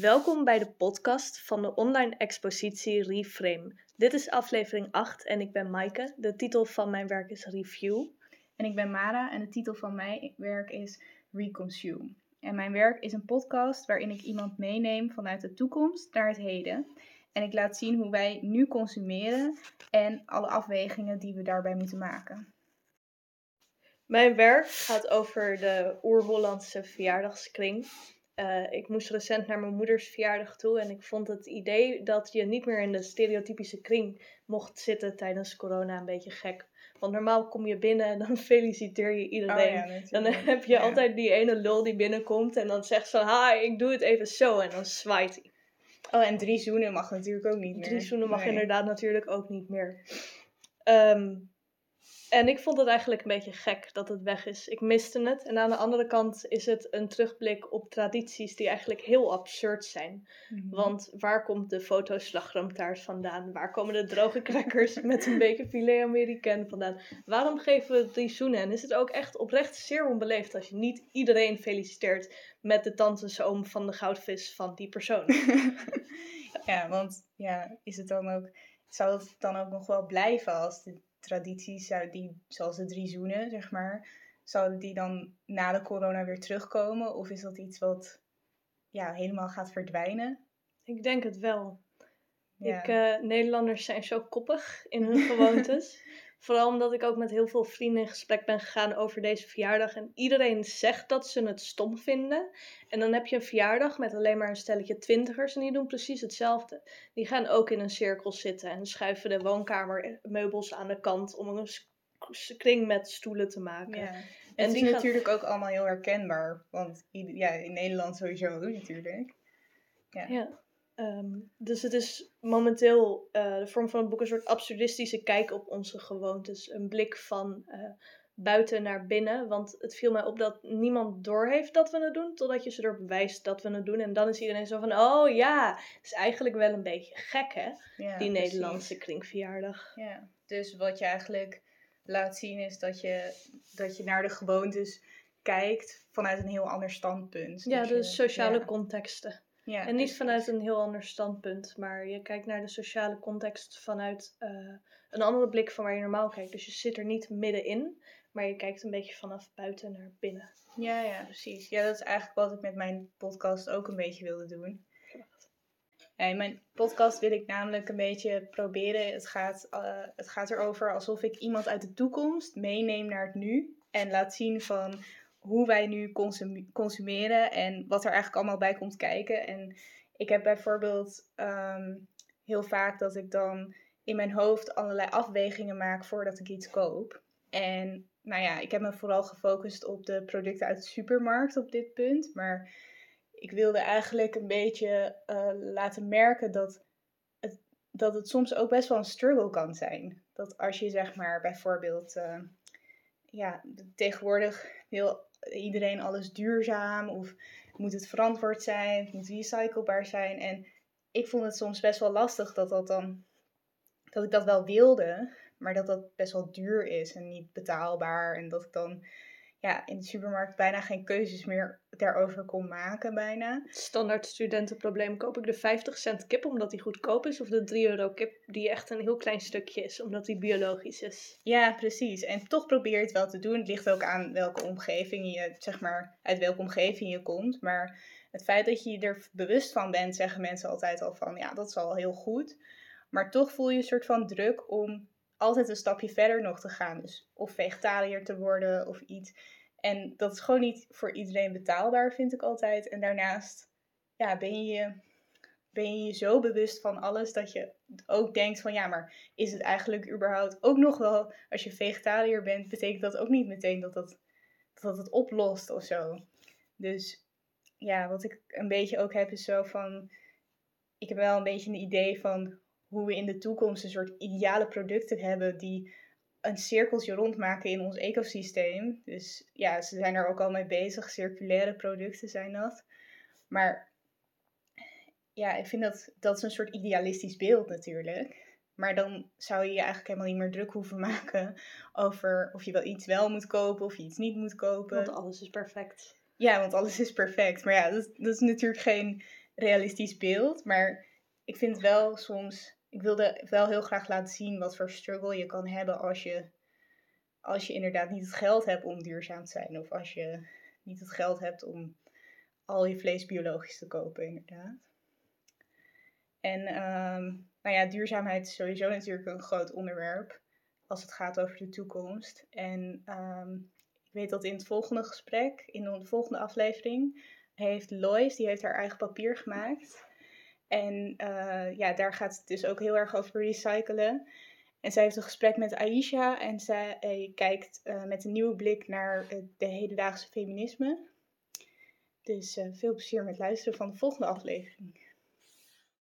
Welkom bij de podcast van de online expositie Reframe. Dit is aflevering 8 en ik ben Maaike. De titel van mijn werk is Review. En ik ben Mara en de titel van mijn werk is Reconsume. En mijn werk is een podcast waarin ik iemand meeneem vanuit de toekomst naar het heden. En ik laat zien hoe wij nu consumeren en alle afwegingen die we daarbij moeten maken. Mijn werk gaat over de Oer-Hollandse verjaardagskring. Uh, ik moest recent naar mijn moeders verjaardag toe en ik vond het idee dat je niet meer in de stereotypische kring mocht zitten tijdens corona een beetje gek. Want normaal kom je binnen en dan feliciteer je iedereen. Oh dan heb je altijd die ene lul die binnenkomt en dan zegt van, ha, ik doe het even zo en dan zwaait hij. Oh, en drie zoenen mag natuurlijk ook niet meer. Drie zoenen mag inderdaad natuurlijk ook niet meer. Um, en ik vond het eigenlijk een beetje gek dat het weg is. Ik miste het. En aan de andere kant is het een terugblik op tradities die eigenlijk heel absurd zijn. Mhm. Want waar komt de fotoslagroomtaart vandaan? Waar komen de droge crackers met een beetje filet américain vandaan? Waarom geven we die zoenen? En is het ook echt oprecht zeer onbeleefd als je niet iedereen feliciteert met de tantesoom van de goudvis van die persoon? ja, want ja, is het dan ook... Zou het dan ook nog wel blijven als de tradities, die, zoals de drie zoenen, zeg maar, zouden die dan na de corona weer terugkomen? Of is dat iets wat ja, helemaal gaat verdwijnen? Ik denk het wel. Ik, uh, Nederlanders zijn zo koppig in hun gewoontes. Vooral omdat ik ook met heel veel vrienden in gesprek ben gegaan over deze verjaardag. En iedereen zegt dat ze het stom vinden. En dan heb je een verjaardag met alleen maar een stelletje twintigers. En die doen precies hetzelfde. Die gaan ook in een cirkel zitten en schuiven de woonkamermeubels aan de kant om een kring met stoelen te maken. Ja. En het is natuurlijk ook allemaal heel herkenbaar. Want ja, in Nederland sowieso natuurlijk. Ja. ja. Ehm, dus het is momenteel uh, de vorm van het boek een soort absurdistische kijk op onze gewoontes. Een blik van uh, buiten naar binnen. Want het viel mij op dat niemand doorheeft dat we het doen, totdat je ze erop wijst dat we het doen. En dan is iedereen zo van: oh ja, het is eigenlijk wel een beetje gek hè, die Nederlandse kringverjaardag. Ja, dus wat je eigenlijk laat zien is dat je, dat je naar de gewoontes kijkt vanuit een heel ander standpunt. Ja, dus de sociale contexten. Ja, en niet vanuit een heel ander standpunt, maar je kijkt naar de sociale context vanuit uh, een andere blik van waar je normaal kijkt. Dus je zit er niet middenin, maar je kijkt een beetje vanaf buiten naar binnen. Ja, ja, precies. Ja, dat is eigenlijk wat ik met mijn podcast ook een beetje wilde doen. Ja, in mijn podcast wil ik namelijk een beetje proberen. Het gaat, uh, het gaat erover alsof ik iemand uit de toekomst meeneem naar het nu. En laat zien van hoe wij nu consumeren en wat er eigenlijk allemaal bij komt kijken. En ik heb bijvoorbeeld ehm, heel vaak dat ik dan in mijn hoofd allerlei afwegingen maak voordat ik iets koop. En nou ja, ik heb me vooral gefocust op de producten uit de supermarkt op dit punt. Maar ik wilde eigenlijk een beetje uh, laten merken dat het, dat het soms ook best wel een struggle kan zijn. Dat als je zeg maar bijvoorbeeld, uh, ja, tegenwoordig wil iedereen alles duurzaam of moet het verantwoord zijn, moet recyclebaar zijn. En ik vond het soms best wel lastig dat dat dan, dat ik dat wel wilde, maar dat dat best wel duur is en niet betaalbaar. En dat ik dan ja, in de supermarkt bijna geen keuzes meer daarover kon maken bijna. Standaard studentenprobleem. Koop ik de 50 cent kip omdat die goedkoop is? Of de 3 euro kip die echt een heel klein stukje is omdat die biologisch is? Ja, precies. En toch probeer je het wel te doen. Het ligt ook aan welke omgeving je, zeg maar, uit welke omgeving je komt. Maar het feit dat je er bewust van bent, zeggen mensen altijd al van, ja, dat is al heel goed. Maar toch voel je een soort van druk om altijd een stapje verder nog te gaan. Dus of vegetariër te worden of iets. En dat is gewoon niet voor iedereen betaalbaar, vind ik altijd. En daarnaast ja, ben, je, ben je je zo bewust van alles dat je ook denkt van ja, maar is het eigenlijk überhaupt ook nog wel, als je vegetariër bent, betekent dat ook niet meteen dat dat, dat het oplost of zo. Dus ja, wat ik een beetje ook heb is zo van, ik heb wel een beetje een idee van hoe we in de toekomst een soort ideale producten hebben die een cirkeltje rondmaken in ons ecosysteem. Dus ja, ze zijn er ook al mee bezig. Circulaire producten zijn dat. Maar ja, ik vind dat dat is een soort idealistisch beeld natuurlijk. Maar dan zou je je eigenlijk helemaal niet meer druk hoeven maken over of je wel iets wel moet kopen of je iets niet moet kopen. Want alles is perfect. Ja, want alles is perfect. Maar ja, dat, dat is natuurlijk geen realistisch beeld. Maar ik vind wel soms, ik wilde wel heel graag laten zien wat voor struggle je kan hebben als je, als je inderdaad niet het geld hebt om duurzaam te zijn. Of als je niet het geld hebt om al je vlees biologisch te kopen, inderdaad. En ehm, nou ja, duurzaamheid is sowieso natuurlijk een groot onderwerp als het gaat over de toekomst. En um, ik weet dat in het volgende gesprek, in de volgende aflevering, heeft Lois, die heeft haar eigen papier gemaakt. En uh, ja, daar gaat het dus ook heel erg over recyclen. En zij heeft een gesprek met Aisha en zij kijkt uh, met een nieuwe blik naar uh, de hedendaagse feminisme. Dus veel plezier met luisteren van de volgende aflevering.